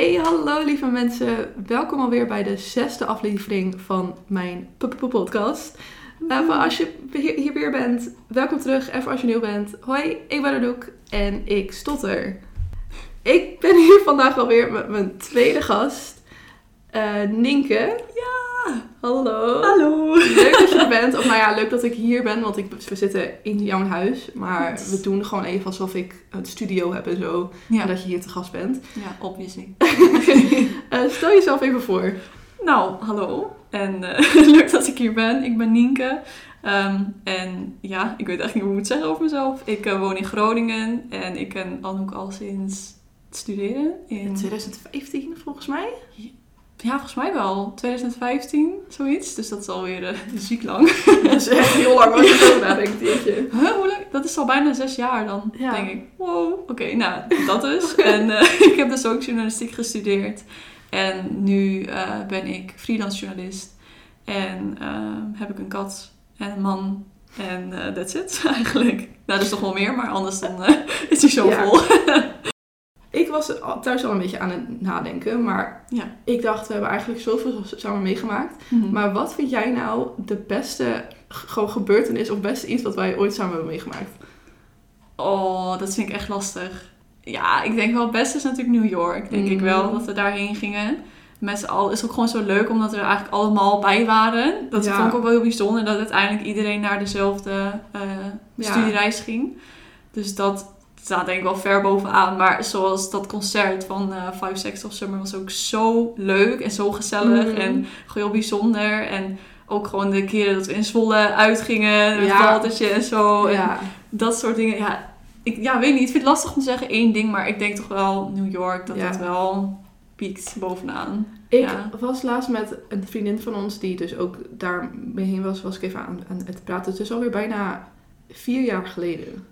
Hey, hallo lieve mensen. Welkom alweer bij de zesde aflevering van mijn podcast. Even als je hier weer bent, welkom terug. Even als je nieuw bent. Hoi, ik ben Anouk en ik stotter. Ik ben hier vandaag alweer met mijn tweede gast, uh, Nienke. Ja! Hallo. Hallo. Leuk dat je er bent. Of nou ja, leuk dat ik hier ben, want ik, we zitten in jouw huis. Maar we doen gewoon even alsof ik een studio heb en zo. Ja. En dat je hier te gast bent. Ja, obviously. Uh, stel jezelf even voor. Nou, hallo. En eh, leuk dat ik hier ben. Ik ben Nienke. Ehm, en ja, ik weet eigenlijk niet hoe ik moet zeggen over mezelf. Ik eh, woon in Groningen en ik ken Anouk al sinds het studeren. In 2015 volgens mij. Ja, volgens mij wel. 2015, zoiets. Dus dat is alweer uh, ziek lang. Dat is echt heel lang als je zo nadenkt, jeetje. Huh, hoe lang? Dat is al bijna zes jaar dan, Ja. denk ik. Wow, oké, nou, dat dus. en eh, ik heb dus ook journalistiek gestudeerd. En nu eh, ben ik freelance journalist. En heb ik een kat en een man. En that's it, eigenlijk. Nou, dat is toch wel meer, maar anders dan is hij zo Ja. vol. Ik was thuis al een beetje aan het nadenken, maar Ja. ik dacht, we hebben eigenlijk zoveel samen meegemaakt. Maar Maar wat vind jij nou de beste gewoon gebeurtenis of beste iets wat wij ooit samen hebben meegemaakt? Oh, dat vind ik echt lastig. Ja, ik denk wel het beste is natuurlijk New York. Denk ik Mhm. wel, dat we daarheen gingen. Met z'n allen is ook gewoon zo leuk, omdat we er eigenlijk allemaal bij waren. Dat Ja. vond ik ook wel heel bijzonder, dat uiteindelijk iedereen naar dezelfde Ja. studiereis ging. Dus dat staat denk ik wel ver bovenaan. Maar zoals dat concert van eh Five Seconds of Summer was ook zo leuk en zo gezellig Mhm. en gewoon heel bijzonder. En ook gewoon de keren dat we in Zwolle uitgingen, met Ja. En zo. En Ja, dat soort dingen. Ja, ik ja, weet niet. Ik vind het lastig om te zeggen één ding, maar ik denk toch wel New York dat Ja. dat wel piekt bovenaan. ik Ja. was laatst met een vriendin van ons die dus ook daar mee heen was, was ik even aan, aan het praten. Het is alweer bijna vier jaar geleden.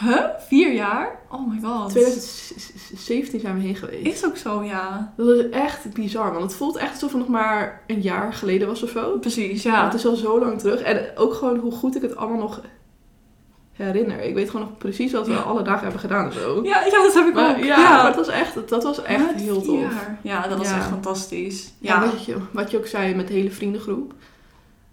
Huh? Vier jaar? Oh my god. 2017 zijn we heen geweest. Is ook zo, ja. Dat is echt bizar, want het voelt echt alsof het nog maar een jaar geleden was of zo. Precies, Ja. Het is al zo lang terug. En ook gewoon hoe goed ik het allemaal nog herinner. Ik weet gewoon nog precies wat we Ja. alle dagen hebben gedaan en zo. Ja, ja, dat heb ik Maar, ook. ja, maar het was echt, dat was echt heel Vier tof. jaar. Ja, dat was echt fantastisch. Ja, wat, je, wat je ook zei met de hele vriendengroep.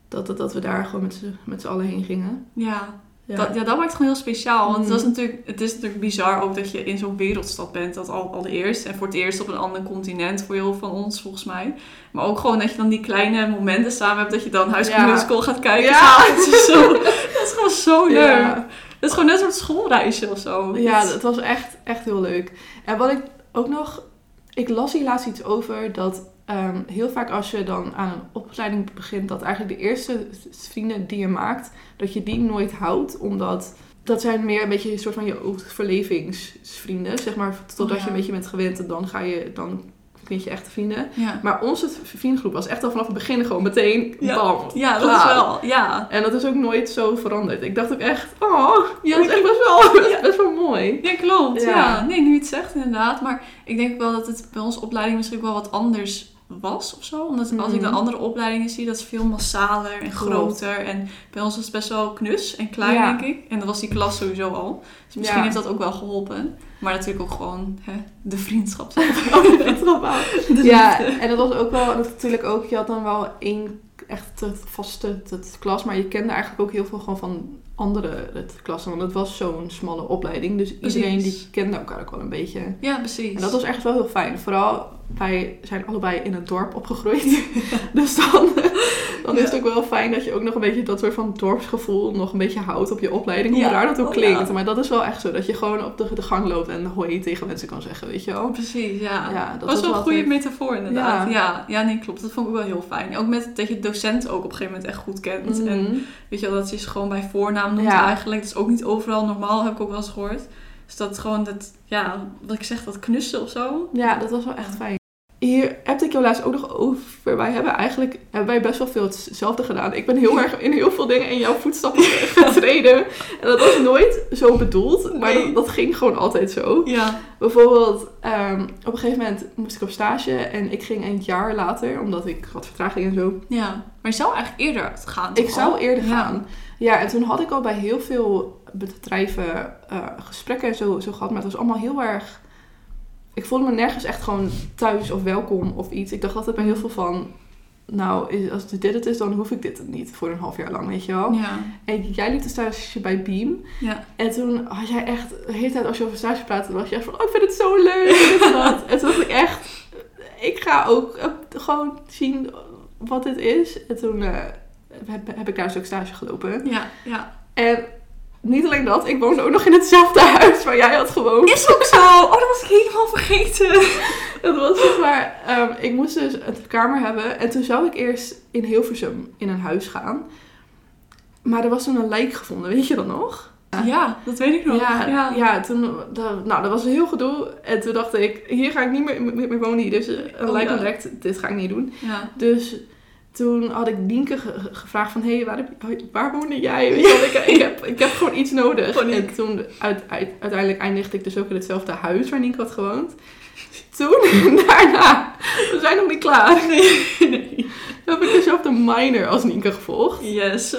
Dat, dat, dat we daar gewoon met z'n allen heen gingen. Ja. Ja, Dat, ja, dat maakt het gewoon heel speciaal. Want dat is natuurlijk, het is natuurlijk bizar ook dat je in zo'n wereldstad bent. Dat al, allereerst. En voor het eerst op een ander continent voor heel veel van ons volgens mij. Maar ook gewoon dat je dan die kleine momenten samen hebt. Dat je dan School Ja. Musical gaat kijken. Ja. zo. Dat is gewoon zo leuk. Ja. Dat is gewoon net een soort schoolreisje of zo. ja, Dat het was echt, echt heel leuk. En wat ik ook nog... Ik las hier laatst iets over dat ehm, heel vaak als je dan aan een opleiding begint... dat eigenlijk de eerste vrienden die je maakt, dat je die nooit houdt. Omdat dat zijn meer een beetje een soort van je overlevingsvrienden. Zeg maar, totdat Oh, ja. je een beetje bent gewend en dan ga je... Dan vind je echte vrienden. ja. Maar onze vriendengroep was echt al vanaf het begin gewoon meteen Ja. bam. ja, dat klaar. is wel. Ja. En dat is ook nooit zo veranderd. Ik dacht ook echt, oh, Ja, dat is echt best wel, Ja. best wel mooi. Ja, klopt. Ja. Nee, nu je het zegt inderdaad. Maar ik denk wel dat het bij onze opleiding misschien wel wat anders was of zo. Omdat als ik de Mhm. andere opleidingen zie, dat is veel massaler en Klopt. groter. En bij ons was het best wel knus en klein, Ja. denk ik. En dat was die klas sowieso al. Dus misschien Ja. heeft dat ook wel geholpen. Maar natuurlijk ook gewoon hè, de vriendschap. Oh, dat. De Ja, en dat was ook wel, natuurlijk ook, je had dan wel één echt vaste klas, maar je kende eigenlijk ook heel veel gewoon van andere het klassen, want het was zo'n smalle opleiding, dus iedereen die kende elkaar ook wel een beetje. Ja, precies. En dat was echt wel heel fijn. Vooral, wij zijn allebei in een dorp opgegroeid. dus dan, dan is het ook wel fijn dat je ook nog een beetje dat soort van dorpsgevoel nog een beetje houdt op je opleiding. Hoe Ja. raar dat ook Oh, klinkt. ja. Maar dat is wel echt zo. Dat je gewoon op de, de gang loopt en hoi tegen mensen kan zeggen, weet je wel. Precies, ja. Dat was was wel een goede metafoor inderdaad. Ja. Ja. Ja, nee, klopt. Dat vond ik wel heel fijn. Ook met dat je docent ook op een gegeven moment echt goed kent. En Mhm. weet je wel, dat ze ze gewoon bij voornaam noemt eigenlijk. Dat is ook niet overal normaal, heb ik ook wel eens gehoord. Dus dat gewoon dat, ja, wat ik zeg, dat knussen of zo. Ja, dat was wel echt fijn. Hier heb ik jou laatst ook nog over. Wij hebben eigenlijk hebben wij best wel veel hetzelfde gedaan. Ik ben heel erg in heel veel dingen in jouw voetstappen getreden. En dat was nooit zo bedoeld, maar Nee. dat, dat ging gewoon altijd zo. Ja. Bijvoorbeeld, ehm, op een gegeven moment moest ik op stage en ik ging een jaar later, omdat ik had vertraging en zo. Ja. Maar je zou eigenlijk eerder gaan. Ik zou eerder Ja. gaan. Ja, en toen had ik al bij heel veel bedrijven eh, gesprekken en zo, zo gehad, maar het was allemaal heel erg ik voelde me nergens echt gewoon thuis of welkom of iets. Ik dacht altijd bij heel veel van, nou, als dit het is, dan hoef ik dit niet voor een half jaar lang, weet je wel. Ja. En jij liep de stage bij Beam. Ja. En toen had jij echt, de hele tijd als je over stage praatte, was je echt van, oh, ik vind het zo leuk. en dat. En toen dacht ik echt, ik ga ook eh, gewoon zien wat dit is. En toen eh, heb, heb ik daar dus ook stage gelopen. Ja. Ja. En niet alleen dat, ik woonde ook nog in hetzelfde huis waar jij had gewoond. Is ook zo. Oh, dat was ik helemaal vergeten. Dat was zeg maar, ehm, ik moest dus een kamer hebben. En toen zou ik eerst in Hilversum in een huis gaan. Maar er was toen een lijk gevonden, weet je dat nog? Ja, dat weet ik nog. Ja, ja. ja. toen, dat, nou, dat was een heel gedoe. En toen dacht ik, hier ga ik niet meer, meer, wonen. Hier dus een Oh, lijk ja. ontdekt, dit ga ik niet doen. Ja. Dus toen had ik ge- ge- gevraagd van, hé, hey, waar, heb- waar woonde jij? Weet je wel, ik, ik, heb, ik heb gewoon iets nodig. Paniek. En toen uit, uit- uiteindelijk eindigde ik dus ook in hetzelfde huis waar Nienke had gewoond. Toen, daarna, we zijn nog niet klaar, nee. heb ik dezelfde minor als Nienke gevolgd. Yes.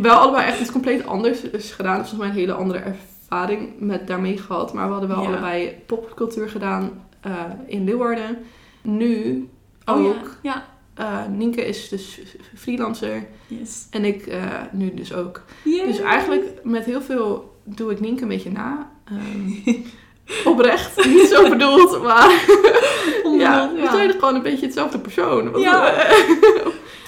Wel allebei echt iets compleet anders gedaan. Volgens mij een hele andere ervaring met daarmee gehad. Maar we hadden wel Ja. allebei popcultuur gedaan eh, in Leeuwarden. Nu Oh ook. ja. Eh, Nienke is dus freelancer. Yes. En ik eh, nu dus ook. Yay. Dus eigenlijk met heel veel doe ik Nienke een beetje na. Ehm, oprecht. Niet zo bedoeld, maar ja, we zijn gewoon een beetje hetzelfde persoon. Ja.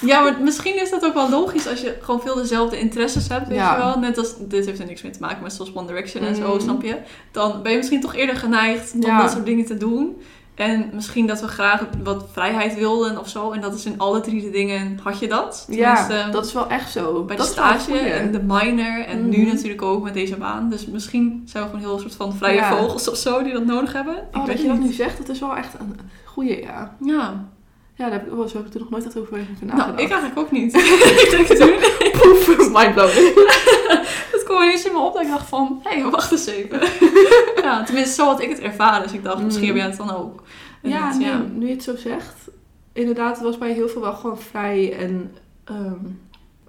Ja, maar misschien is dat ook wel logisch als je gewoon veel dezelfde interesses hebt, weet Ja. je wel. Net als, dit heeft er niks mee te maken met zoals One Direction en zo, Mhm. snap je? Dan ben je misschien toch eerder geneigd om Ja. dat soort dingen te doen. En misschien dat we graag wat vrijheid wilden of zo. En dat is in alle drie de dingen, had je dat? ja, dat is wel echt zo. bij de dat een stage en de minor. En nu Mhm. natuurlijk ook met deze baan. Dus misschien zijn we gewoon heel soort van vrije Ja. vogels of zo die dat nodig hebben. Ik Oh, weet dat je dat niet. nu zegt, dat is wel echt een goede, ja. Ja, Ja, daar heb ik, oh, zo heb ik er nog nooit echt over nou, nagedacht. ik eigenlijk ook niet. ik denk het doen. Poef, mindblowing. Het kwam ineens in me op dat ik dacht van, hé, hey, wacht eens even. ja, tenminste, zo had ik het ervaren. Dus ik dacht, misschien heb Mm. jij het dan ook. Ja, nu je het zo zegt. Inderdaad, het was bij heel veel wel gewoon vrij en ehm,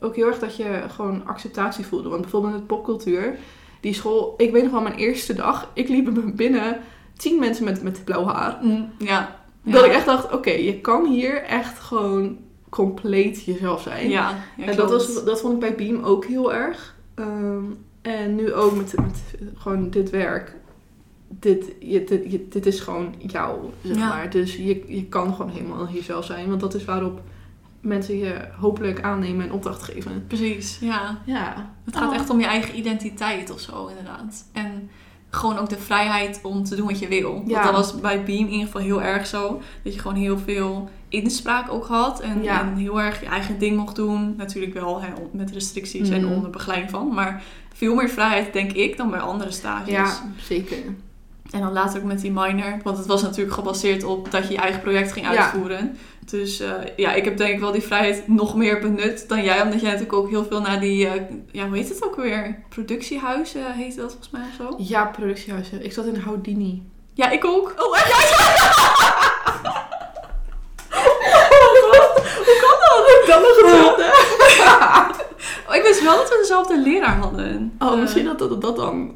ook heel erg dat je gewoon acceptatie voelde. Want bijvoorbeeld met popcultuur, die school, ik weet nog wel mijn eerste dag, ik liep binnen tien mensen met, met blauw haar. Mm, ja. Dat Ja. ik echt dacht, oké, je kan hier echt gewoon compleet jezelf zijn. Ja, ja en dat, was, dat vond ik bij Beam ook heel erg. Ehm, en nu ook met, met gewoon dit werk. Dit, je, dit, je- dit is gewoon jou, zeg Ja. maar. Dus je, je kan gewoon helemaal jezelf zijn. Want dat is waarop mensen je hopelijk aannemen en opdracht geven. Precies, ja. Ja. Het gaat Oh. echt om je eigen identiteit of zo, inderdaad. En gewoon ook de vrijheid om te doen wat je wil. Want dat was bij Beam in ieder geval heel erg zo. Dat je gewoon heel veel inspraak ook had. En, Ja. en heel erg je eigen ding mocht doen. Natuurlijk wel hè, met restricties en Mhm. onder begeleiding van. Maar veel meer vrijheid, denk ik, dan bij andere stages. Ja, zeker. En dan later ook met die minor. Want het was natuurlijk gebaseerd op dat je je eigen project ging Ja. uitvoeren. Dus eh, ja, ik heb denk ik wel die vrijheid nog meer benut dan jij. Omdat jij natuurlijk ook heel veel naar die, eh, ja, hoe heet het ook weer? Productiehuizen heette dat volgens mij of zo? Ja, productiehuizen. Ik zat in Houdini. Ja, ik ook. Oh, echt? Hoe kan dat? Dan nog hetzelfde. Oh, ik wist wel dat we dezelfde leraar hadden. Oh, Eh, misschien dat dat, dat dan...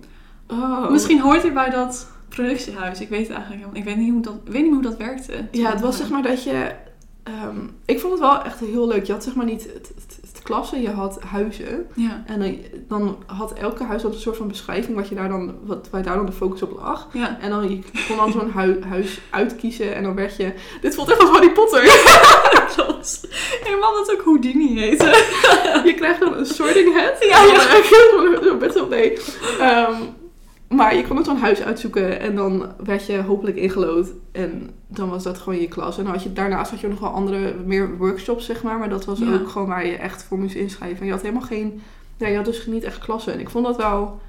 Oh. Misschien hoort hij bij dat productiehuis. Ik weet het eigenlijk helemaal. Ik weet niet hoe dat, ik weet niet hoe dat werkte. Ja, het was zeg maar dat je... ehm, ik vond het wel echt heel leuk. Je had zeg maar niet het, het, het klassen, je had huizen. Ja, En dan, dan had elke huis had een soort van beschrijving wat je daar dan, wat, waar daar dan de focus op lag. ja. En dan je kon dan zo'n hui- huis uitkiezen en dan werd je... Dit voelt echt als Harry Potter. Klopt. Helemaal dat ook Houdini heette. je krijgt dan een sorting hat. Ja, ja. Zo best wel nee. Ehm, maar je kon dan zo'n huis uitzoeken en dan werd je hopelijk ingelood. En dan was dat gewoon je klas. En dan had je, daarnaast had je nog wel andere, meer workshops zeg maar. Maar dat was Ja. ook gewoon waar je echt voor moest inschrijven. En je had helemaal geen... Ja, je had dus niet echt klassen. En ik vond dat wel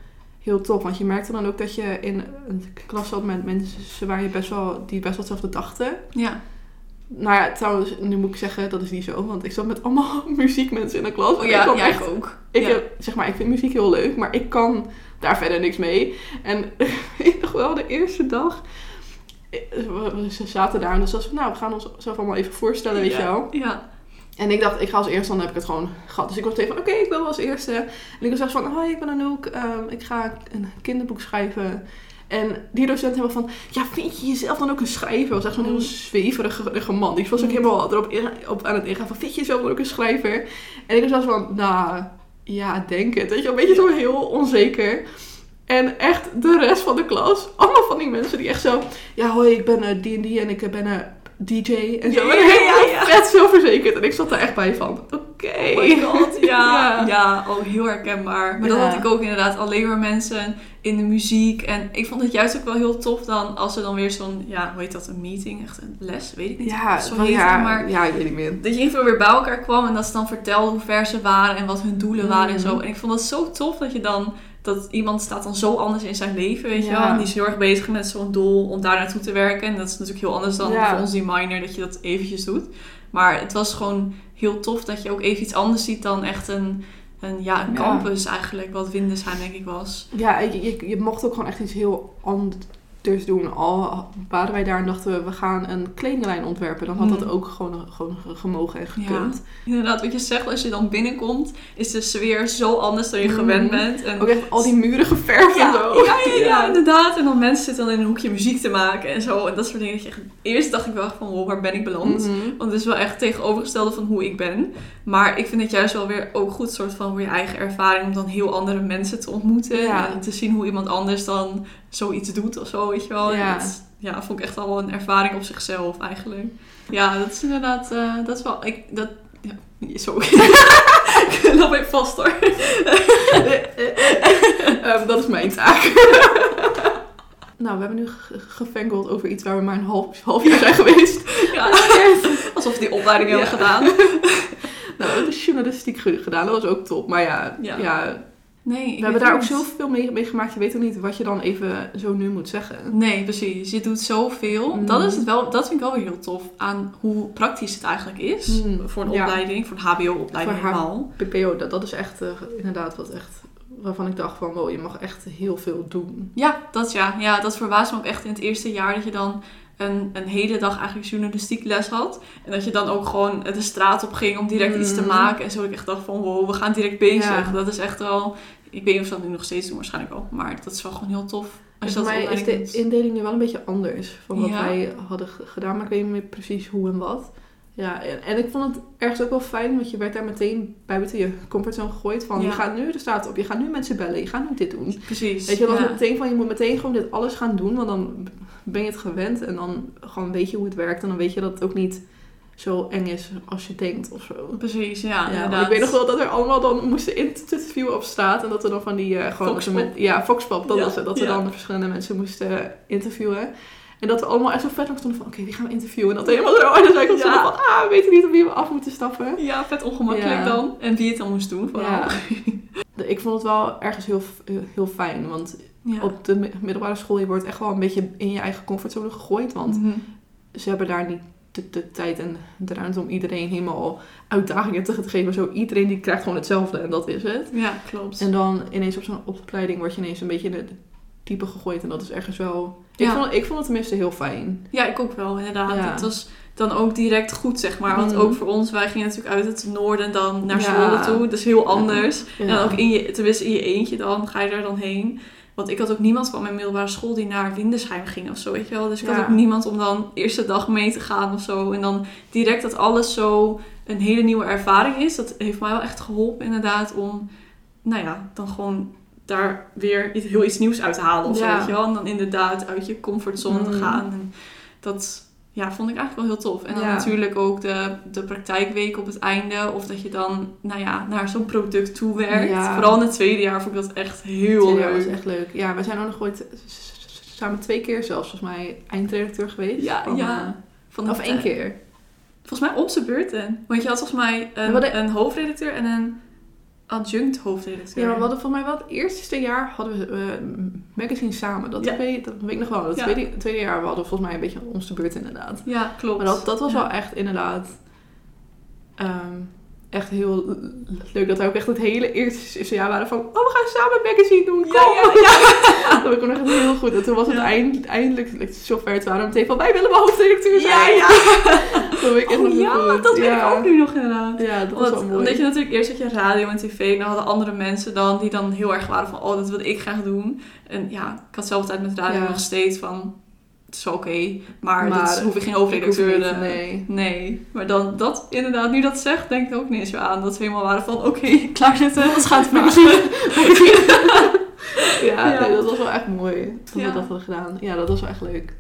heel tof. Want je merkte dan ook dat je in een klas zat met mensen waar je best wel, die best wel hetzelfde dachten. Ja. Nou ja, trouwens, nu moet ik zeggen, dat is niet zo. Want ik zat met allemaal muziekmensen in de klas. Oh ja, ik, kwam ja, echt, ik ook. ik, Ja. heb, zeg maar, ik vind muziek heel leuk, maar ik kan daar verder niks mee. En ik nog wel de eerste dag... eh, Ze zaten daar en dus was van, nou, we gaan ons zelf allemaal even voorstellen, weet je wel. Ja. En ik dacht, ik ga als eerste, dan heb ik het gewoon gehad. Dus ik was even van, oké, ik wil wel als eerste. En ik was echt van, hoi, ik ben Anouk. ehm ik ga een kinderboek schrijven. En die docent helemaal van, ja, vind je jezelf dan ook een schrijver? was echt zo'n Mm. heel zweverige man. Die was ook Mm. helemaal erop in- op aan het ingaan van, vind je jezelf dan ook een schrijver? En ik was zelfs van, nou, ja, denk het. Weet je, een beetje zo heel onzeker. En echt de rest van de klas, allemaal van die mensen die echt zo, ja, hoi, ik ben eh, D&D en ik eh, ben een DJ en zo. Ja, En ja, ja, ja. vet zelfverzekerd. En ik zat daar echt bij van, oké. Oh ja. Ja. oh, heel herkenbaar. Maar dat had ik ook inderdaad alleen maar mensen in de muziek. En ik vond het juist ook wel heel tof dan als er dan weer zo'n, ja, hoe heet dat, een meeting, echt een les, weet ik niet. Ja, zo heet ja, het, maar ja, ik weet niet meer. dat je even weer bij elkaar kwam en dat ze dan vertelden hoe ver ze waren en wat hun doelen waren en Mhm. zo. En ik vond dat zo tof dat je dan, dat iemand staat dan zo anders in zijn leven, weet je Ja. wel. En die is heel erg bezig met zo'n doel om daar naartoe te werken. En dat is natuurlijk heel anders dan Ja. voor ons die minor, dat je dat eventjes doet. Maar het was gewoon heel tof dat je ook even iets anders ziet dan echt een, een, ja, een Ja. campus eigenlijk, wat Windesheim denk ik was. Ja, je, je, je mocht ook gewoon echt iets heel anders doen. Al waren wij daar en dachten we, we gaan een kledinglijn ontwerpen. Dan had dat Mm. ook gewoon, gewoon gemogen en gekund. Inderdaad, wat je zegt, als je dan binnenkomt, is de sfeer zo anders dan je Mhm. gewend bent. En Ook echt al die muren geverfd en Ja, zo. ja, ja, ja, inderdaad. En dan mensen zitten dan in een hoekje muziek te maken en zo. En dat soort dingen. Dat je echt, eerst dacht ik wel van, wow, waar ben ik beland? Mhm. Want het is wel echt tegenovergestelde van hoe ik ben. Maar ik vind het juist wel weer ook goed soort van voor je eigen ervaring. Om dan heel andere mensen te ontmoeten. En te zien hoe iemand anders dan zoiets doet of zo, weet je wel. Ja. Dat, ja, vond ik echt al wel een ervaring op zichzelf eigenlijk. Ja, dat is inderdaad, eh, dat is wel, ik, dat, ja, zo. ik loop even vast hoor. Ehm, dat is mijn taak. nou, we hebben nu ge- gefangeld over iets waar we maar een half, half jaar zijn geweest. Ja, alsof we die opleiding hebben Ja. gedaan. Nou, we hebben de journalistiek ge- gedaan. Dat was ook top. Maar ja, Ja. ja. Nee, we hebben daar ook zoveel mee, mee gemaakt. Je weet ook niet wat je dan even zo nu moet zeggen. Nee, precies. Je doet zoveel. Mm. Dat, is het wel, dat vind ik wel weer heel tof aan hoe praktisch het eigenlijk is. Mm, Voor een ja. opleiding, voor een HBO-opleiding helemaal. PPO, dat, dat is echt eh, inderdaad wat echt... Waarvan ik dacht van, wow, je mag echt heel veel doen. Ja, dat ja. Ja, dat verbaast me ook echt in het eerste jaar dat je dan een, een hele dag eigenlijk journalistiek les had. En dat je dan ook gewoon de straat op ging om direct iets te Mm. maken. En zo ik echt dacht van, wow, we gaan direct bezig. Ja. Dat is echt wel... Ik weet niet of ze dat nu nog steeds doen, waarschijnlijk wel. Maar dat is wel gewoon heel tof. Als mij is de indeling nu wel een beetje anders van wat Ja. wij hadden gedaan, maar ik weet niet meer precies hoe en wat. Ja, en, en ik vond het ergens ook wel fijn, want je werd daar meteen bij buiten je comfortzone gegooid van Ja. je gaat nu de straat op, je gaat nu mensen bellen, je gaat nu dit doen. Precies. Weet je, dat was ja. meteen van je moet meteen gewoon dit alles gaan doen, want dan ben je het gewend en dan gewoon weet je hoe het werkt en dan weet je dat het ook niet zo eng is als je denkt of zo. Precies, ja, Ja, ik weet nog wel dat er allemaal dan moesten interviewen op straat. En dat er dan van die eh, gewoon... Foxpop. met- ja, Foxpop. Dat Ja, was het. Dat we dan verschillende mensen moesten interviewen. En dat we allemaal echt zo vet lang stonden van... Oké, wie gaan we interviewen? En dat helemaal zo aan de zijkant Ja. stonden van... Ah, we weten niet op wie we af moeten stappen. Ja, vet ongemakkelijk Ja. dan. En wie het dan moest doen, vooral. Ja. Ik vond het wel ergens heel, heel fijn. Want op de mi- middelbare school... Je wordt echt wel een beetje in je eigen comfortzone gegooid. Want Mhm. ze hebben daar niet de, de tijd en de ruimte om iedereen helemaal uitdagingen te geven. Zo, iedereen die krijgt gewoon hetzelfde en dat is het. Ja, klopt. En dan ineens op zo'n opleiding word je ineens een beetje in de diepe gegooid. En dat is ergens wel... Ik, vond, ik vond het tenminste heel fijn. Ja, ik ook wel, inderdaad. Ja. Het was dan ook direct goed, zeg maar. Want Mm. ook voor ons, wij gingen natuurlijk uit het noorden dan naar Ja. Zwolle toe. Dat is heel anders. Ja. En ook in je, tenminste in je eentje dan, ga je daar dan heen. Want ik had ook niemand van mijn middelbare school die naar Windesheim ging of zo, weet je wel. Dus ik had ook niemand om dan eerste dag mee te gaan of zo. En dan direct dat alles zo een hele nieuwe ervaring is. Dat heeft mij wel echt geholpen inderdaad om, nou ja, dan gewoon daar weer iets, heel iets nieuws uit te halen of zo, weet je wel. En dan inderdaad uit je comfortzone te Mhm. gaan. En dat ja, vond ik eigenlijk wel heel tof. En dan Ja. natuurlijk ook de, de praktijkweek op het einde. Of dat je dan nou ja, naar zo'n product toe werkt. Ja. Vooral in het tweede jaar vond ik dat echt heel Ja, dat leuk. was echt leuk. Ja, we zijn ook nog ooit samen twee keer zelfs volgens mij eindredacteur geweest. Ja, Van, ja. eh, Van of het, één keer. Volgens mij onze beurten. Want je had volgens mij hadden- een, een hoofdredacteur en een adjunct hoofdredacteur. Ja, maar we hadden volgens mij wel het eerste jaar hadden we eh, magazine samen. Dat, Ja. weet, dat weet ik nog wel. Het Ja. tweede, tweede jaar we hadden volgens mij een beetje onze beurt inderdaad. Ja, klopt. Maar dat, dat was wel echt inderdaad ehm, echt heel leuk. Dat wij ook echt het hele eerste jaar waren van... Oh, we gaan samen een magazine doen. Kom. Ja, ja, ja. dat was nog echt heel goed. En toen was het eind, eindelijk zover. Toen waren we meteen van... Wij willen wel hoofdredacteur zijn. Ja, ja. Dat ik echt nog Oh ja, goed. dat weet ik ook nu nog inderdaad. Ja, dat was Omdat, wel mooi. omdat je natuurlijk eerst had je radio en tv en dan hadden andere mensen dan die dan heel erg waren van oh dat wil ik graag doen. En ja, ik had zelf altijd met radio nog steeds van het is oké, maar, Maar dat hoef ik geen Ik hoofdredacteur. niet, eh, nee. Nee, maar dan dat inderdaad, nu dat zegt, denk ik ook niet eens aan. Dat ze helemaal waren van oké, klaar zitten, wat gaat het? Ja, Ja. Nee, dat was wel echt mooi dat Ja. we dat hadden gedaan. Ja, dat was wel echt leuk.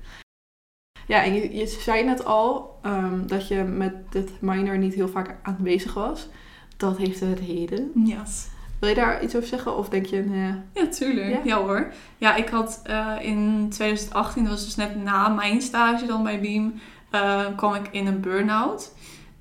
Ja, en je, je zei net al ehm, dat je met dit minor niet heel vaak aanwezig was. Dat heeft een reden. Yes. Wil je daar iets over zeggen? Of denk je, nee, Ja, tuurlijk. Ja? Ja? hoor. Ja, ik had eh, in 2018, dat was dus net na mijn stage dan bij Beam, eh, kwam ik in een burn-out.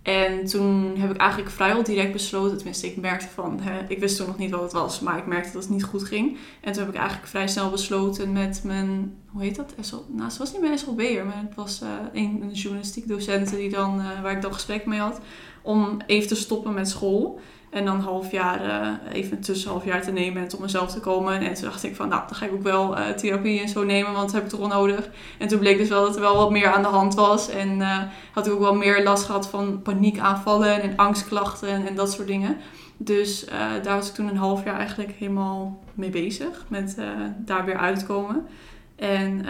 En toen heb ik eigenlijk vrijwel direct besloten, tenminste ik merkte van, hè, ik wist toen nog niet wat het was, maar ik merkte dat het niet goed ging. En toen heb ik eigenlijk vrij snel besloten met mijn, hoe heet dat? SL, nou, ze was niet mijn SLB'er, maar het was eh, een, een journalistiek docent die dan, eh, waar ik dan gesprek mee had, om even te stoppen met school. En dan half jaar, eh, even een tussenhalf jaar te nemen en tot mezelf te komen. En toen dacht ik van, nou, dan ga ik ook wel eh, therapie en zo nemen, want dat heb ik toch wel nodig. En toen bleek dus wel dat er wel wat meer aan de hand was. En eh, had ik ook wel meer last gehad van paniekaanvallen en angstklachten en dat soort dingen. Dus daar was ik toen een half jaar eigenlijk helemaal mee bezig, met daar weer uitkomen. En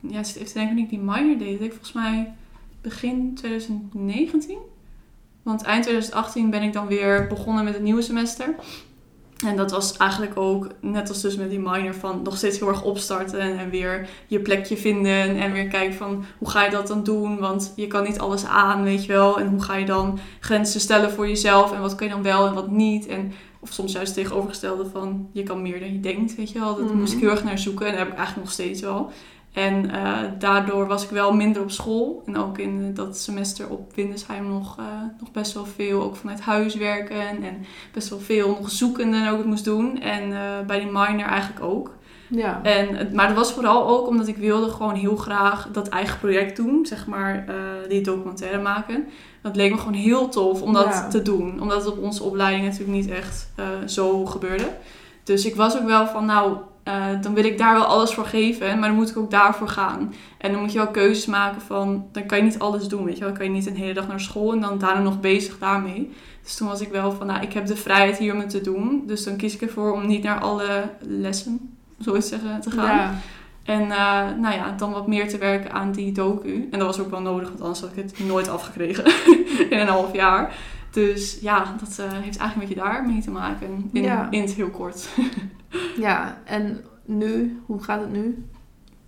ja, denken wanneer ik die minor deed ik volgens mij begin 2019. Want eind 2018 ben ik dan weer begonnen met het nieuwe semester. En dat was eigenlijk ook, net als dus met die minor, van nog steeds heel erg opstarten en weer je plekje vinden. En weer kijken van hoe ga je dat dan doen? Want je kan niet alles aan, weet je wel. En hoe ga je dan grenzen stellen voor jezelf? En wat kun je dan wel en wat niet? En, of soms juist het tegenovergestelde van je kan meer dan je denkt, weet je wel. Dat Mhm. moest ik heel erg naar zoeken en dat heb ik eigenlijk nog steeds wel. En eh, daardoor was ik wel minder op school. En ook in dat semester op Windesheim nog, eh, nog best wel veel. Ook vanuit huis werken. En best wel veel nog zoeken en ook het moest doen. En eh, bij die minor eigenlijk ook. Ja. En, maar dat was vooral ook omdat ik wilde gewoon heel graag dat eigen project doen. Zeg maar die documentaire maken. Dat leek me gewoon heel tof om dat Ja. te doen. Omdat het op onze opleiding natuurlijk niet echt zo gebeurde. Dus ik was ook wel van nou... eh, dan wil ik daar wel alles voor geven, maar dan moet ik ook daarvoor gaan. En dan moet je wel keuzes maken van, dan kan je niet alles doen, weet je wel. Dan kan je niet een hele dag naar school en dan daarna nog bezig daarmee. Dus toen was ik wel van, nou, ik heb de vrijheid hier om het te doen. Dus dan kies ik ervoor om niet naar alle lessen, zo te zeggen, te gaan. Ja. En eh, nou ja, dan wat meer te werken aan die docu. En dat was ook wel nodig, want anders had ik het nooit afgekregen in een half jaar. Dus ja, dat eh, heeft eigenlijk een beetje daarmee te maken. In, Ja. in het heel kort. ja, en nu, hoe gaat het nu?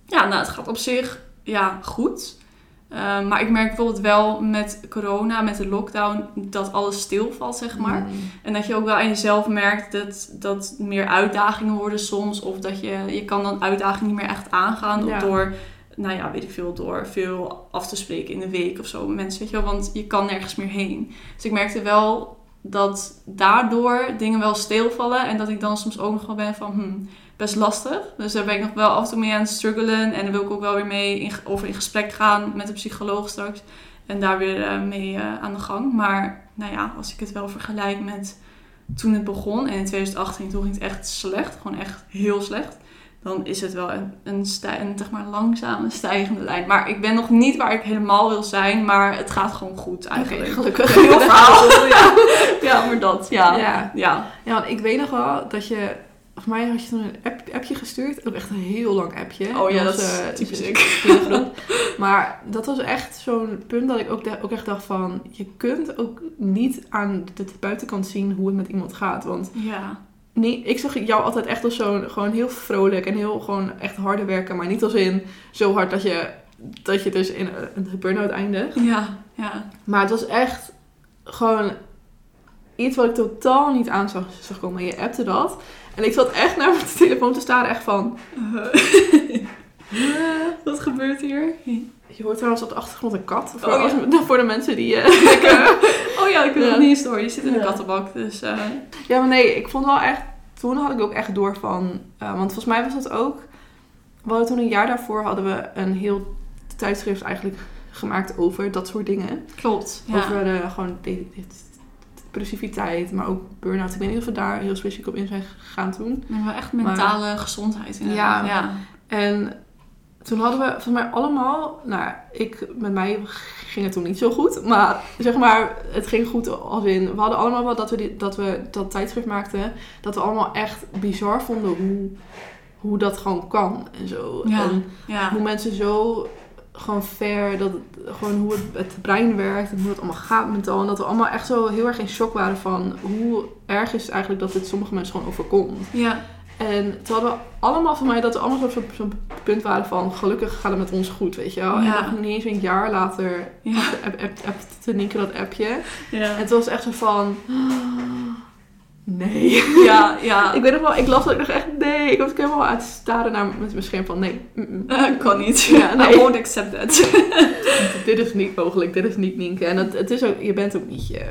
Ja, nou, het gaat op zich ja, goed. Eh, maar ik merk bijvoorbeeld wel met corona, met de lockdown, dat alles stilvalt, zeg maar. Mm. En dat je ook wel aan jezelf merkt dat, dat meer uitdagingen worden soms. Of dat je, je kan dan uitdagingen niet meer echt aangaan. Ja. Door, nou ja, weet ik veel, door veel af te spreken in de week of zo. Mensen, weet je wel, want je kan nergens meer heen. Dus ik merkte wel dat daardoor dingen wel stilvallen. En dat ik dan soms ook nog wel ben van, hmm, best lastig. Dus daar ben ik nog wel af en toe mee aan het struggelen. En daar wil ik ook wel weer mee in, over in gesprek gaan met de psycholoog straks. En daar weer eh, mee eh, aan de gang. Maar nou ja, als ik het wel vergelijk met toen het begon. En in 2018 toen ging het echt slecht. Gewoon echt heel slecht. Dan is het wel een, een, zeg maar, langzame stijgende lijn. Maar ik ben nog niet waar ik helemaal wil zijn. Maar het gaat gewoon goed eigenlijk. Gelukkig. Heel verhaal. ja. ja, maar dat. Ja. Ja. ja. Ja, want ik weet nog wel dat je... Volgens mij had je toen een app, appje gestuurd. Ook echt een heel lang appje. Oh ja, was, dat is eh, typisch dus- ik. Maar dat was echt zo'n punt dat ik ook, ook echt dacht van... Je kunt ook niet aan de buitenkant zien hoe het met iemand gaat. Want Ja. Nee, ik zag jou altijd echt als zo'n... Gewoon heel vrolijk en heel gewoon echt harde werken. Maar niet als in zo hard dat je, dat je dus in een burn-out eindigt. Ja. Ja. Maar het was echt gewoon iets wat ik totaal niet aan zag, zag komen. En je appte dat. En ik zat echt naar mijn telefoon te staren, echt van... Wat gebeurt hier? Je hoort trouwens op de achtergrond een kat. Voor, Oh, ja. als- voor de mensen die... eh, Oh ja, ik wil nog niet eens door. Je zit in de kattenbak, dus... eh, ja, maar nee, ik vond wel echt... Toen had ik ook echt door van... eh, want volgens mij was dat ook... We hadden toen een jaar daarvoor hadden we een heel tijdschrift eigenlijk gemaakt over dat soort dingen. klopt. Ja. Over eh, gewoon de, de- depressiviteit, maar ook burn-out. Ik weet niet of we daar heel specifiek op in zijn gegaan toen. Maar wel echt mentale gezondheid inderdaad. Ja. Ja. En toen hadden we volgens mij allemaal, nou, ik, met mij ging het toen niet zo goed, maar zeg maar, het ging goed als in, we hadden allemaal wel dat we, die, dat, we dat tijdschrift maakten, dat we allemaal echt bizar vonden hoe, hoe dat gewoon kan en zo. Ja. En Ja. hoe mensen zo gewoon fair, dat gewoon hoe het, het brein werkt en hoe het allemaal gaat mentaal. En dat we allemaal echt zo heel erg in shock waren van hoe erg is het eigenlijk dat dit sommige mensen gewoon overkomt. Ja. En toen hadden we allemaal van mij dat we allemaal op zo'n punt waren van gelukkig gaat het met ons goed, weet je wel. En nog niet eens een jaar later Ja. app, app, app, te Nienke dat appje. Ja. En het was echt zo van... Nee. Ja, ja. Ik weet nog wel, ik las dat ik dacht echt nee. Ik was helemaal aan het staren naar met mijn scherm van nee. Eh, kan niet. Ja, nee. I won't accept that. dit is niet mogelijk, dit is niet Nienke. En het, het is ook, je bent ook niet eh,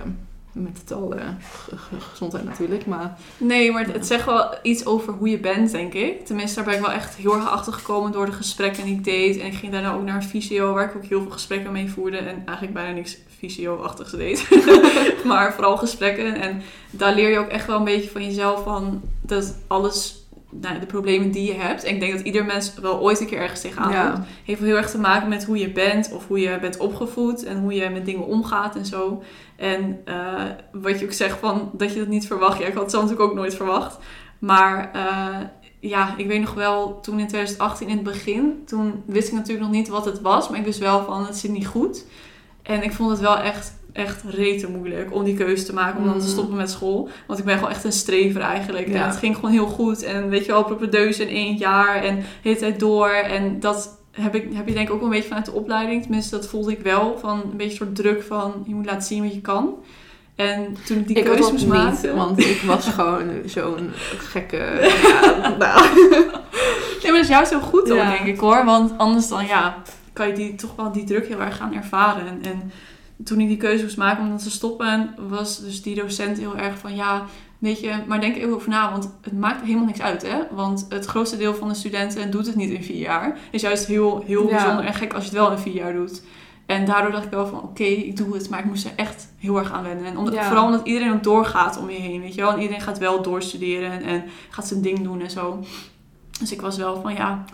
met het al ge- ge- gezondheid natuurlijk, maar Nee, maar het, het zegt wel iets over hoe je bent, denk ik. Tenminste, daar ben ik wel echt heel erg achter gekomen door de gesprekken die ik deed. En ik ging daarna ook naar een fysio, waar ik ook heel veel gesprekken mee voerde. En eigenlijk bijna niks fysio-achtigs deed. maar vooral gesprekken. En daar leer je ook echt wel een beetje van jezelf van dat alles... Nou, de problemen die je hebt. En ik denk dat ieder mens wel ooit een keer ergens tegenaan Ja. loopt. Heeft heel erg te maken met hoe je bent. Of hoe je bent opgevoed. En hoe je met dingen omgaat en zo. En eh, wat je ook zegt van dat je dat niet verwacht. Ja, ik had het zelf natuurlijk ook nooit verwacht. Maar eh, ja, ik weet nog wel, toen in 2018 in het begin, toen wist ik natuurlijk nog niet wat het was. Maar ik wist wel van, het zit niet goed. En ik vond het wel echt, echt rete moeilijk om die keuze te maken. Om dan te Mm. stoppen met school. Want ik ben gewoon echt een strever eigenlijk. Ja. En het ging gewoon heel goed. En weet je wel, propedeuse in één jaar. En de hele tijd door. En dat heb, ik, heb je denk ik ook een beetje vanuit de opleiding. Tenminste, dat voelde ik wel. Van een beetje een soort druk van, je moet laten zien wat je kan. En toen ik die ik keuze moest maken... want ik was gewoon zo'n gekke... Ja, nou. Nee, maar dat is juist heel goed dan, Ja. denk ik hoor. Want anders dan, ja, kan je die, toch wel die druk heel erg gaan ervaren. En, en toen ik die keuze moest maken om dat te stoppen, was dus die docent heel erg van, ja, weet je, maar denk er even over na. Want het maakt helemaal niks uit, hè. Want het grootste deel van de studenten doet het niet in vier jaar. Het is juist heel, heel Ja. bijzonder en gek als je het wel in vier jaar doet. En daardoor dacht ik wel van, oké, ik doe het, maar ik moest er echt heel erg aan wennen. En omdat, Ja. vooral omdat iedereen ook doorgaat om je heen, weet je wel. En iedereen gaat wel doorstuderen en, en gaat zijn ding doen en zo. Dus ik was wel van, ja,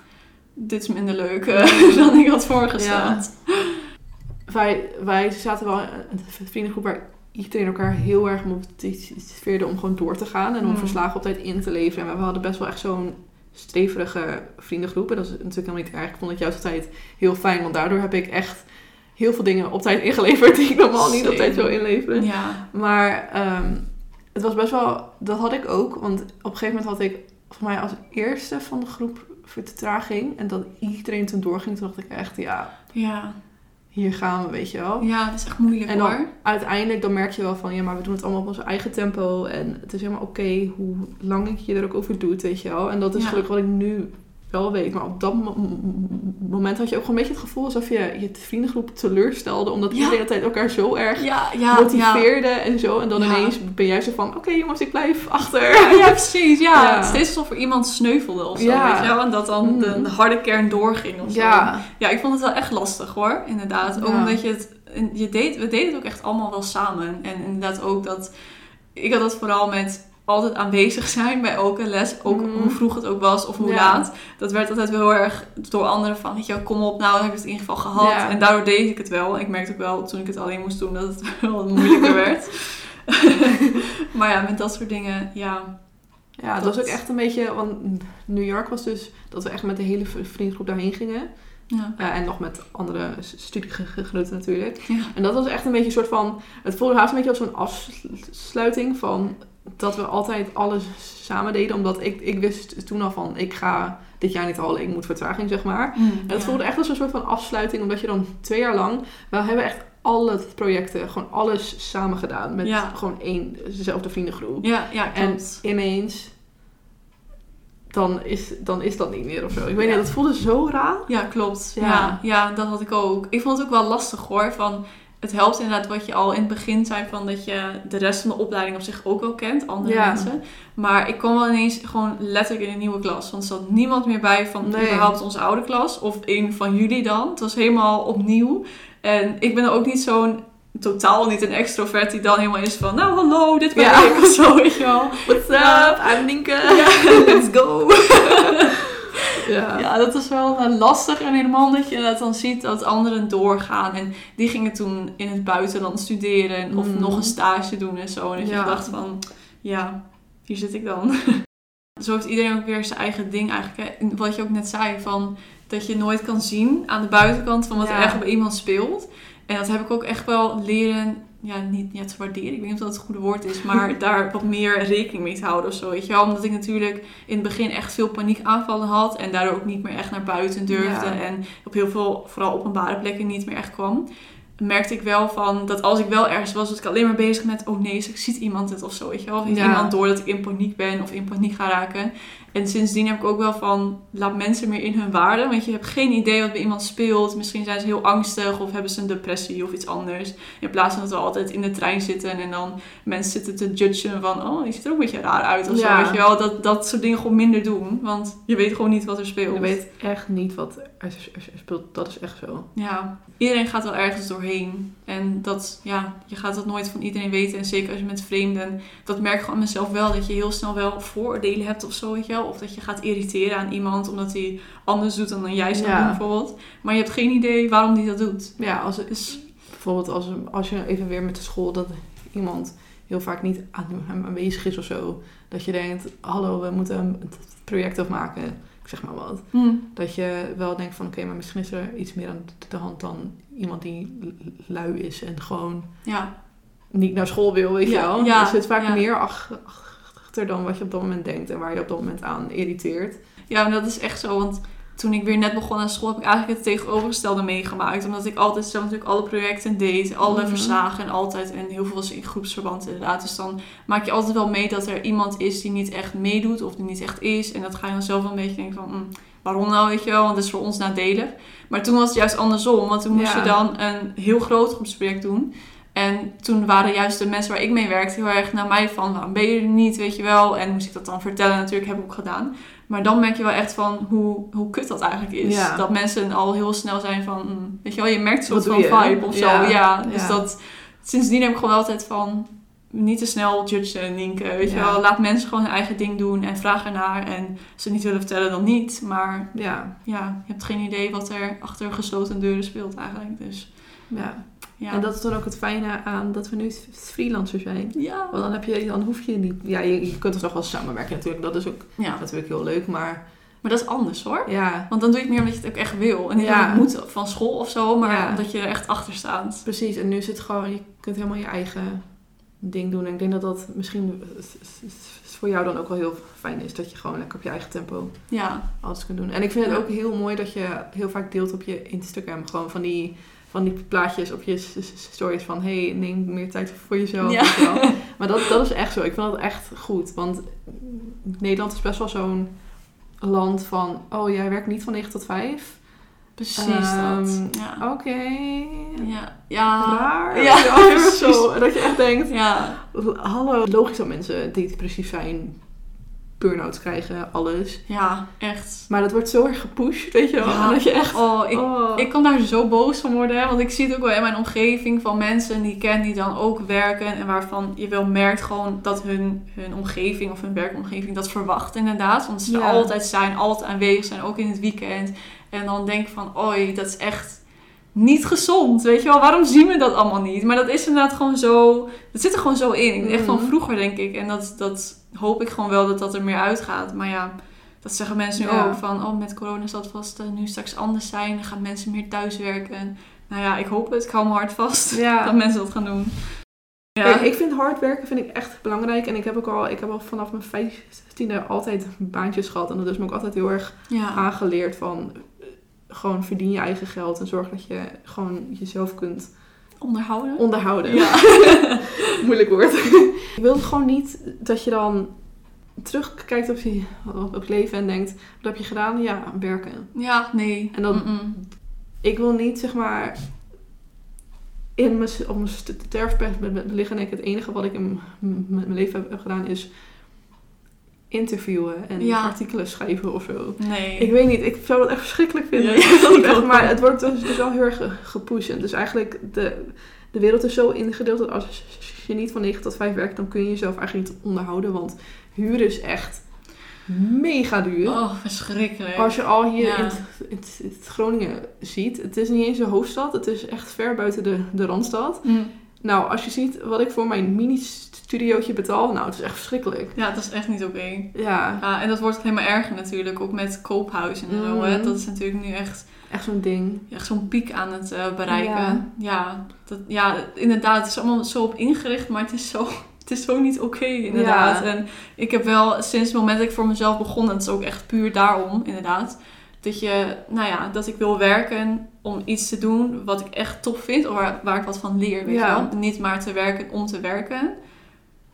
dit is minder leuk eh, dan ik had voorgesteld. wij, wij zaten wel in een vriendengroep waar iedereen elkaar heel erg motiveerde om gewoon door te gaan. En om Mm. verslagen op tijd in te leveren. En we hadden best wel echt zo'n streverige vriendengroep. En dat is natuurlijk helemaal niet erg. Ik vond het juist altijd heel fijn. Want daardoor heb ik echt heel veel dingen op tijd ingeleverd die ik normaal niet op tijd zou inleveren. Ja. Maar ehm, het was best wel, dat had ik ook. Want op een gegeven moment had ik, voor mij als eerste van de groep vertraging. En dat iedereen toen doorging, toen dacht ik echt, ja, Ja. hier gaan we, weet je wel. ja, dat is echt moeilijk En dan- hoor. Uiteindelijk dan merk je wel van, ja, maar we doen het allemaal op onze eigen tempo. En het is helemaal oké hoe lang je er ook over doet, weet je wel. En dat is Ja. gelukkig wat ik nu wel weet. Maar op dat mo- mo- moment had je ook gewoon een beetje het gevoel alsof je je vriendengroep teleurstelde. Omdat Ja. iedereen de tijd elkaar zo erg Ja, ja, ja. motiveerde en zo. En dan ineens ben jij zo van, oké jongens, ik blijf achter. Ja, precies. Ja. Ja. Het is steeds alsof er iemand sneuvelde of zo, weet je wel. En dat dan de, Mm. de harde kern doorging of zo. Ja, Ja, ik vond het wel echt lastig hoor, inderdaad. Ook omdat je het, je deed, we deden het ook echt allemaal wel samen. En inderdaad ook dat, ik had dat vooral met altijd aanwezig zijn bij elke les. Ook Mhm. hoe vroeg het ook was of hoe Ja. laat. Dat werd altijd wel heel erg door anderen van, weet je wel, kom op, nou dan heb ik het in ieder geval gehad. Ja. En daardoor deed ik het wel. Ik merkte ook wel toen ik het alleen moest doen dat het wel moeilijker werd. maar ja, met dat soort dingen, ja. ja dat, Dat- was ook echt een beetje, want New York was dus dat we echt met de hele vriendengroep daarheen gingen. Ja. Eh, en nog met andere studiegenoten natuurlijk. Ja. En dat was echt een beetje een soort van, het voelde haast een beetje als zo'n afsluiting van dat we altijd alles samen deden. Omdat ik, ik wist toen al van, ik ga dit jaar niet halen, ik moet vertraging zeg maar. En het Ja. voelde echt als een soort van afsluiting, omdat je dan twee jaar lang, we hebben echt alle projecten, gewoon alles samen gedaan. Met Ja. gewoon één, dezelfde vriendengroep. Ja, ja, en ineens, dan is, dan is dat niet meer of zo. Ik weet Ja. niet, dat voelde zo raar. Ja, klopt. Ja. Ja. Ja, dat had ik ook. Ik vond het ook wel lastig hoor. Van, het helpt inderdaad wat je al in het begin zei van dat je de rest van de opleiding op zich ook wel kent, andere Ja. mensen. Maar ik kwam wel ineens gewoon letterlijk in een nieuwe klas. Want er zat niemand meer bij van Nee. überhaupt onze oude klas. Of een van jullie dan. Het was helemaal opnieuw. En ik ben ook niet zo'n, totaal niet een extrovert die dan helemaal is van, nou hallo, dit ben Ja. ik of zo, weet je wel. What's up? I'm Nienke. Let's go. Ja. Ja, dat is wel eh, lastig. En helemaal dat je dat dan ziet dat anderen doorgaan. En die gingen toen in het buitenland studeren of Mm. nog een stage doen en zo. En dat Ja. je dacht van, ja, hier zit ik dan. zo heeft iedereen ook weer zijn eigen ding eigenlijk. Hè. Wat je ook net zei, van dat je nooit kan zien aan de buitenkant van wat er echt bij iemand speelt. En dat heb ik ook echt wel leren, ja, niet ja, te waarderen. Ik weet niet of dat het goede woord is, maar daar wat meer rekening mee te houden of zo. Weet je wel? Omdat ik natuurlijk in het begin echt veel paniekaanvallen had en daardoor ook niet meer echt naar buiten durfde. Ja. En op heel veel, vooral openbare plekken, niet meer echt kwam. Merkte ik wel van dat als ik wel ergens was, was ik alleen maar bezig met: oh nee, ziet iemand het of zo. Weet je wel? Of heeft Ja. iemand door dat ik in paniek ben of in paniek ga raken. En sindsdien heb ik ook wel van, laat mensen meer in hun waarde. Want je hebt geen idee wat bij iemand speelt. Misschien zijn ze heel angstig of hebben ze een depressie of iets anders. In plaats van dat we altijd in de trein zitten en dan mensen zitten te judgen van, oh, je ziet er ook een beetje raar uit of Ja. zo. Weet je wel, dat, dat soort dingen gewoon minder doen. Want je weet gewoon niet wat er speelt. Je weet echt niet wat er, speelt. Dat is echt zo. Ja, iedereen gaat wel ergens doorheen. En dat, ja, je gaat dat nooit van iedereen weten. En zeker als je met vreemden, dat merk ik gewoon aan mezelf wel. Dat je heel snel wel vooroordelen hebt of zo, weet je wel. Of dat je gaat irriteren aan iemand omdat hij anders doet dan jij zou Ja. doen bijvoorbeeld. Maar je hebt geen idee waarom hij dat doet. Ja, als het, Dus bijvoorbeeld als, als je even weer met de school dat iemand heel vaak niet aan, aanwezig is of zo. Dat je denkt, hallo, we moeten een project afmaken. Ik zeg maar wat. hm, Dat je wel denkt van, oké, maar misschien is er iets meer aan de hand dan iemand die lui is en gewoon ja, niet naar school wil, weet je Ja, wel. ja, er zit vaak meer ach- achter dan wat je op dat moment denkt en waar je op dat moment aan irriteert. ja, maar dat is echt zo. Want toen ik weer net begon aan school, heb ik eigenlijk het tegenovergestelde meegemaakt. Omdat ik altijd zelf natuurlijk alle projecten deed, alle Mhm. verslagen en altijd. En heel veel was in groepsverband inderdaad. Dus dan maak je altijd wel mee dat er iemand is die niet echt meedoet of die niet echt is. En dat ga je dan zelf wel een beetje denken van, hm, waarom nou, weet je wel? Want dat is voor ons nadelig. Maar toen was het juist andersom, want toen moest Ja. je dan een heel groot groepsproject doen. En toen waren juist de mensen waar ik mee werkte heel erg naar mij van, waarom ben je er niet, weet je wel? En moest ik dat dan vertellen, natuurlijk heb ik ook gedaan. Maar dan merk je wel echt van hoe, hoe kut dat eigenlijk is. Ja. Dat mensen al heel snel zijn van, hm, weet je wel, je merkt een soort van je? vibe of Ja. zo. Ja, dus Ja. dat, sindsdien heb ik gewoon altijd van, niet te snel judgen en linken, weet je wel. Laat mensen gewoon hun eigen ding doen en vraag ernaar. En als ze het niet willen vertellen, dan niet. Maar Ja, ja, je hebt geen idee wat er achter gesloten deuren speelt eigenlijk. Dus ja. Ja. En dat is dan ook het fijne aan dat we nu freelancer zijn. ja. Want dan, heb je, dan hoef je niet... Ja, je, je kunt er nog wel samenwerken natuurlijk. Dat is ook ja, natuurlijk heel leuk. Maar maar dat is anders hoor. ja, Want dan doe je het meer omdat je het ook echt wil. En niet Ja. het moet van school of zo, maar Ja. omdat je er echt achter staat. precies. En nu is het gewoon... Je kunt helemaal je eigen ding doen. En ik denk dat dat misschien voor jou dan ook wel heel fijn is. Dat je gewoon lekker op je eigen tempo Ja, alles kunt doen. En ik vind het ook heel mooi dat je heel vaak deelt op je Instagram. Gewoon van die, van die plaatjes op je stories van... Hey, neem meer tijd voor jezelf. Ja. Maar dat, dat is echt zo. Ik vind dat echt goed. Want Nederland is best wel zo'n land van... Oh, jij werkt niet van 9 tot 5? precies Ehm, dat. Ja. Oké. Ja. Ja. Raar. Ja, zo. Dat je echt denkt... Ja. Hallo, logisch dat mensen die depressief zijn... Burn-outs krijgen, alles. Ja, echt. Maar dat wordt zo erg gepusht, weet je wel. Ja. Dat je echt... Oh, ik, oh. ik kan daar zo boos van worden. Hè? Want ik zie het ook wel in mijn omgeving van mensen die ik ken die dan ook werken. En waarvan je wel merkt gewoon dat hun, hun omgeving of hun werkomgeving dat verwacht inderdaad. Want ze Ja. altijd zijn, altijd aanwezig zijn, ook in het weekend. En dan denk ik van, oei, dat is echt niet gezond. Weet je wel, waarom zien we dat allemaal niet? Maar dat is inderdaad gewoon zo, dat zit er gewoon zo in. Echt van Mhm. vroeger denk ik. En dat, dat hoop ik gewoon wel dat dat er meer uitgaat. Maar ja, dat zeggen mensen nu Ja. ook. Van, oh, met corona zal het vast eh, nu straks anders zijn. Dan gaan mensen meer thuiswerken. Nou ja, ik hoop het. Ik hou me hard vast Ja. dat mensen dat gaan doen. Ja, Kijk, ik vind hard werken vind ik echt belangrijk. En ik heb ook al, ik heb al vanaf mijn vijftiende altijd baantjes gehad. En dat is me ook altijd heel erg ja. aangeleerd van... Gewoon verdien je eigen geld en zorg dat je gewoon jezelf kunt onderhouden. onderhouden. Ja. Moeilijk woord. ik wil gewoon niet dat je dan terugkijkt op je, op het leven en denkt... Wat heb je gedaan? Ja, werken. ja, nee. En dan-. Ik wil niet, zeg maar... In mijn, op mijn sterfbed liggen en ik het enige wat ik in mijn leven heb gedaan is interviewen en Ja. artikelen schrijven of zo. Nee. Ik weet niet, ik zou dat echt verschrikkelijk vinden. Ja, ja, Dat is ik echt- ook maar het wordt dus, dus wel heel erg ge- gepusht. Dus eigenlijk, de, de wereld is zo ingedeeld dat als je niet van 9 tot 5 werkt, dan kun je jezelf eigenlijk niet onderhouden. Want huur is echt mega duur. Oh, verschrikkelijk. Als je al hier Ja. in, het Groningen ziet, het is niet eens een hoofdstad, het is echt ver buiten de, de Randstad. Mm. Nou, als je ziet wat ik voor mijn mini-studiootje betaal, nou, het is echt verschrikkelijk. Ja, dat is echt niet oké. Ja, Ja, en dat wordt alleen maar erger natuurlijk, ook met koophuizen en zo. Hè? Mhm. Dat is natuurlijk nu echt, echt zo'n ding. echt zo'n piek aan het eh, bereiken. Ja. Ja. dat, ja, inderdaad, het is allemaal zo op ingericht, maar het is zo, het is zo niet oké, inderdaad. Ja. En ik heb wel sinds het moment dat ik voor mezelf begon, en het is ook echt puur daarom, inderdaad, dat je, nou ja, dat ik wil werken om iets te doen wat ik echt tof vind, of waar, waar ik wat van leer, weet Ja. je wel. Niet maar te werken om te werken.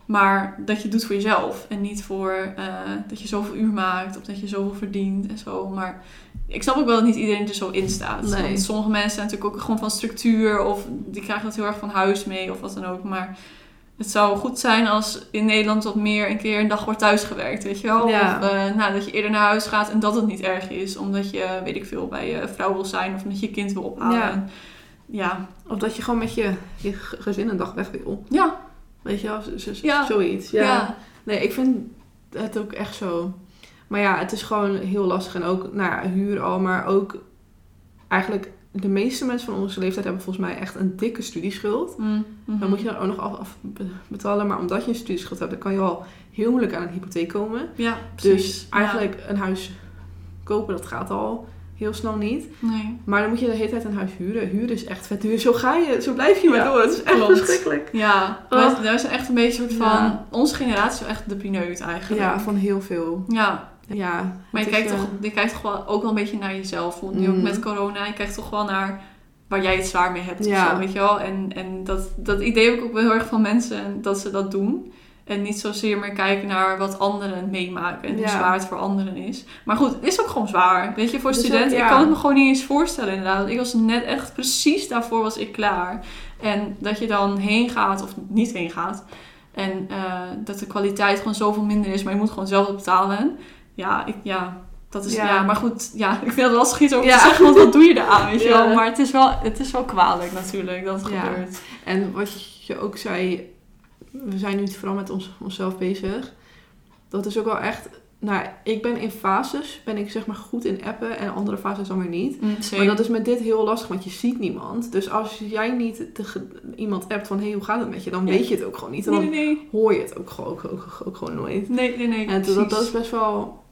Maar dat je het doet voor jezelf. En niet voor eh, dat je zoveel uur maakt. Of dat je zoveel verdient en zo. Maar ik snap ook wel dat niet iedereen er zo in staat. Nee. Want sommige mensen zijn natuurlijk ook gewoon van structuur. Of die krijgen dat heel erg van huis mee. Of wat dan ook. Maar het zou goed zijn als in Nederland wat meer een keer een dag wordt thuisgewerkt. Weet je wel? Ja. Of eh, nou, dat je eerder naar huis gaat en dat het niet erg is. Omdat je, weet ik veel, bij je vrouw wil zijn. Of omdat je je kind wil ophalen. Ja. Of dat je gewoon met je, je gezin een dag weg wil. Ja. Weet je wel, Ja. zoiets. Ja. Ja. Nee, ik vind het ook echt zo. Maar ja, het is gewoon heel lastig. En ook, nou ja, huur al, maar ook eigenlijk de meeste mensen van onze leeftijd hebben volgens mij echt een dikke studieschuld. Mm, mhm. Dan moet je dan ook nog af, afbetalen. Maar omdat je een studieschuld hebt, dan kan je al heel moeilijk aan een hypotheek komen. Ja, precies. Dus eigenlijk een huis kopen, dat gaat al heel snel niet. Nee. Maar dan moet je de hele tijd een huis huren. Huren is echt vet duur. Zo ga je, zo blijf je maar Ja, door. Het is echt klopt. verschrikkelijk. Ja, Oh. wij, wij zijn echt een beetje soort van... Ja. Onze generatie is echt de pineut eigenlijk. Ja, van heel veel. Ja, Ja. maar je kijkt, is, toch, eh, je kijkt toch wel ook wel een beetje naar jezelf. Want nu ook Mhm. met corona, je kijkt toch wel naar waar jij het zwaar mee hebt. Ja. zo, weet je wel? En, en dat, dat idee heb ik ook wel heel erg van mensen dat ze dat doen. En niet zozeer meer kijken naar wat anderen meemaken en hoe zwaar het voor anderen is. Maar goed, het is ook gewoon zwaar. Weet je, voor studenten, ook, ik kan het me gewoon niet eens voorstellen inderdaad. Ik was net echt precies daarvoor was ik klaar. En dat je dan heen gaat of niet heen gaat. En eh, dat de kwaliteit gewoon zoveel minder is, maar je moet gewoon zelf betalen. Ja, ik, ja dat is, ja. Ja. maar goed, ja, ik vind het lastig iets over Ja. te zeggen, want wat doe je eraan, weet je Ja. wel. Maar het is wel, het is wel kwalijk natuurlijk dat het gebeurt. En wat je ook zei, we zijn nu vooral met ons, onszelf bezig. Dat is ook wel echt, nou, ik ben in fases, ben ik zeg maar goed in appen en andere fases dan weer niet. Maar dat is met dit heel lastig, want je ziet niemand. Dus als jij niet tegen iemand appt van, hé, hey, hoe gaat het met je? Dan weet je het ook gewoon niet. En dan nee, nee. hoor je het ook gewoon, ook, ook, ook gewoon nooit. Nee, nee, nee. En dat, dat is best wel...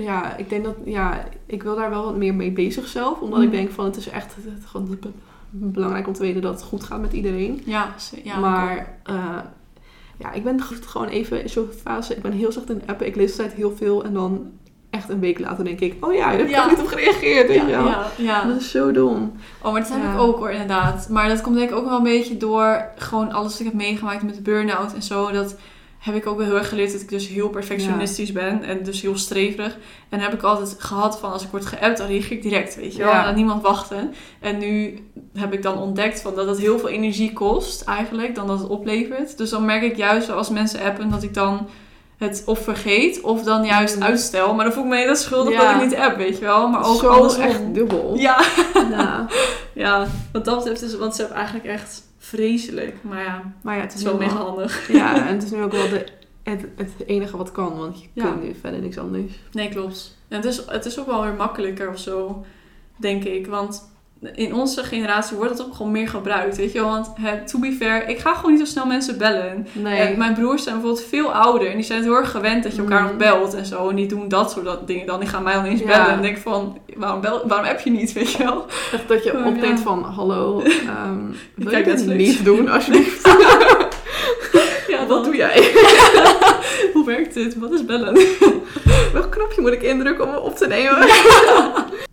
Ja, ik denk dat... Ja, ik wil daar wel wat meer mee bezig zelf. Omdat Mm. ik denk van, het is echt gewoon be- belangrijk om te weten dat het goed gaat met iedereen. Ja, ja maar eh, ja, ik ben gewoon even in zo'n fase... Ik ben heel slecht in appen. Ik lees altijd heel veel. En dan echt een week later denk ik... Oh ja, daar heb ik Ja. niet op gereageerd. Weet ja, je wel. ja, ja. Dat is zo dom. Oh, maar dat heb ik ook hoor, inderdaad. Maar dat komt denk ik ook wel een beetje door gewoon alles wat ik heb meegemaakt met de burn-out en zo. Dat heb ik ook wel heel erg geleerd dat ik dus heel perfectionistisch ben en dus heel streverig. En heb ik altijd gehad van als ik word geappt, dan reageer ik direct, weet je wel. Ja. Aan niemand wachten. En nu heb ik dan ontdekt van dat het heel veel energie kost eigenlijk, dan dat het oplevert. Dus dan merk ik juist als mensen appen dat ik dan het of vergeet of dan juist Mm. uitstel. Maar dan voel ik me heel schuldig Ja. dat ik niet app, weet je wel. Maar ook zo andersom. echt dubbel. Ja, Ja. ja, wat dat betreft is WhatsApp eigenlijk echt vreselijk. Maar ja, Maar ja, het is wel mega handig. Ja, en het is nu ook wel de, het, het enige wat kan. Want je Ja. kunt nu verder niks anders. Nee, klopt. En het is, het is ook wel weer makkelijker of zo, denk ik. Want in onze generatie wordt het ook gewoon meer gebruikt, weet je wel. Want hè, to be fair, ik ga gewoon niet zo snel mensen bellen. Nee. En mijn broers zijn bijvoorbeeld veel ouder. En die zijn het heel erg gewend dat je elkaar Mm. nog belt en zo. En die doen dat soort dingen dan. Die gaan mij dan eens Ja. bellen. En denk ik van, waarom, bel, waarom app je niet, weet je wel? Echt dat je Oh, opdenkt ja. van, hallo, ehm wil je kijk dit Netflix. niet doen alsjeblieft? Ja, Wat doe jij? Hoe werkt dit? Wat is bellen? Welk knopje moet ik indrukken om op te nemen?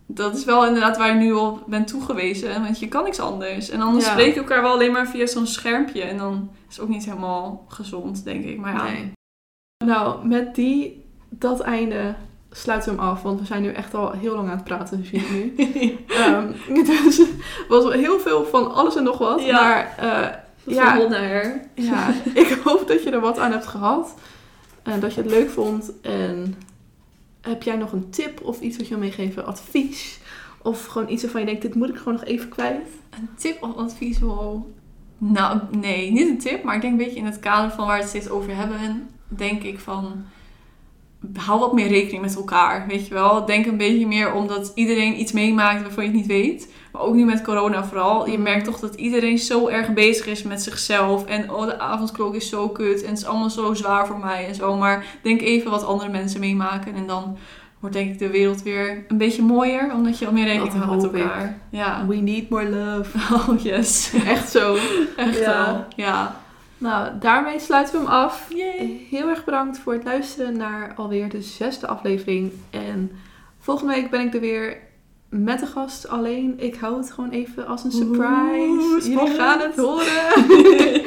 Dat is wel inderdaad waar je nu op bent toegewezen. Want je kan niks anders. En anders Ja. spreek je elkaar wel alleen maar via zo'n schermpje. En dan is het ook niet helemaal gezond, denk ik. Maar ja. Nee. Nou, met die, dat einde sluiten we hem af. Want we zijn nu echt al heel lang aan het praten, zie ik nu. Ehm, dus het was heel veel van alles en nog wat. Ja. Maar Van Ja. ja, ik hoop dat je er wat aan hebt gehad. En dat je het leuk vond. En heb jij nog een tip of iets wat je wil meegeven? Advies? Of gewoon iets waarvan je denkt, dit moet ik gewoon nog even kwijt? Een tip of advies? Wow. Nou, nee, niet een tip. Maar ik denk een beetje in het kader van waar we het steeds over hebben. Denk ik van... hou wat meer rekening met elkaar, weet je wel. Denk een beetje meer omdat iedereen iets meemaakt waarvan je het niet weet. Maar ook nu met corona vooral. Je merkt toch dat iedereen zo erg bezig is met zichzelf. En oh, de avondklok is zo kut. En het is allemaal zo zwaar voor mij en zo. Maar denk even wat andere mensen meemaken. En dan wordt denk ik de wereld weer een beetje mooier. Omdat je al meer rekening houdt met ik. elkaar. Ja. We need more love. Oh yes. Echt zo. Echt Ja. wel. Ja. Nou, daarmee sluiten we hem af. Yay. Heel erg bedankt voor het luisteren naar alweer de zesde aflevering. En volgende week ben ik er weer met de gast alleen. Ik hou het gewoon even als een surprise. Oeh, Jullie gaan het horen.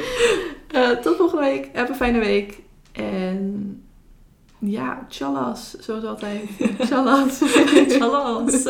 Eh, tot volgende week. Heb een fijne week. En ja, tjallas, zoals altijd. Tjallas. Tjallas.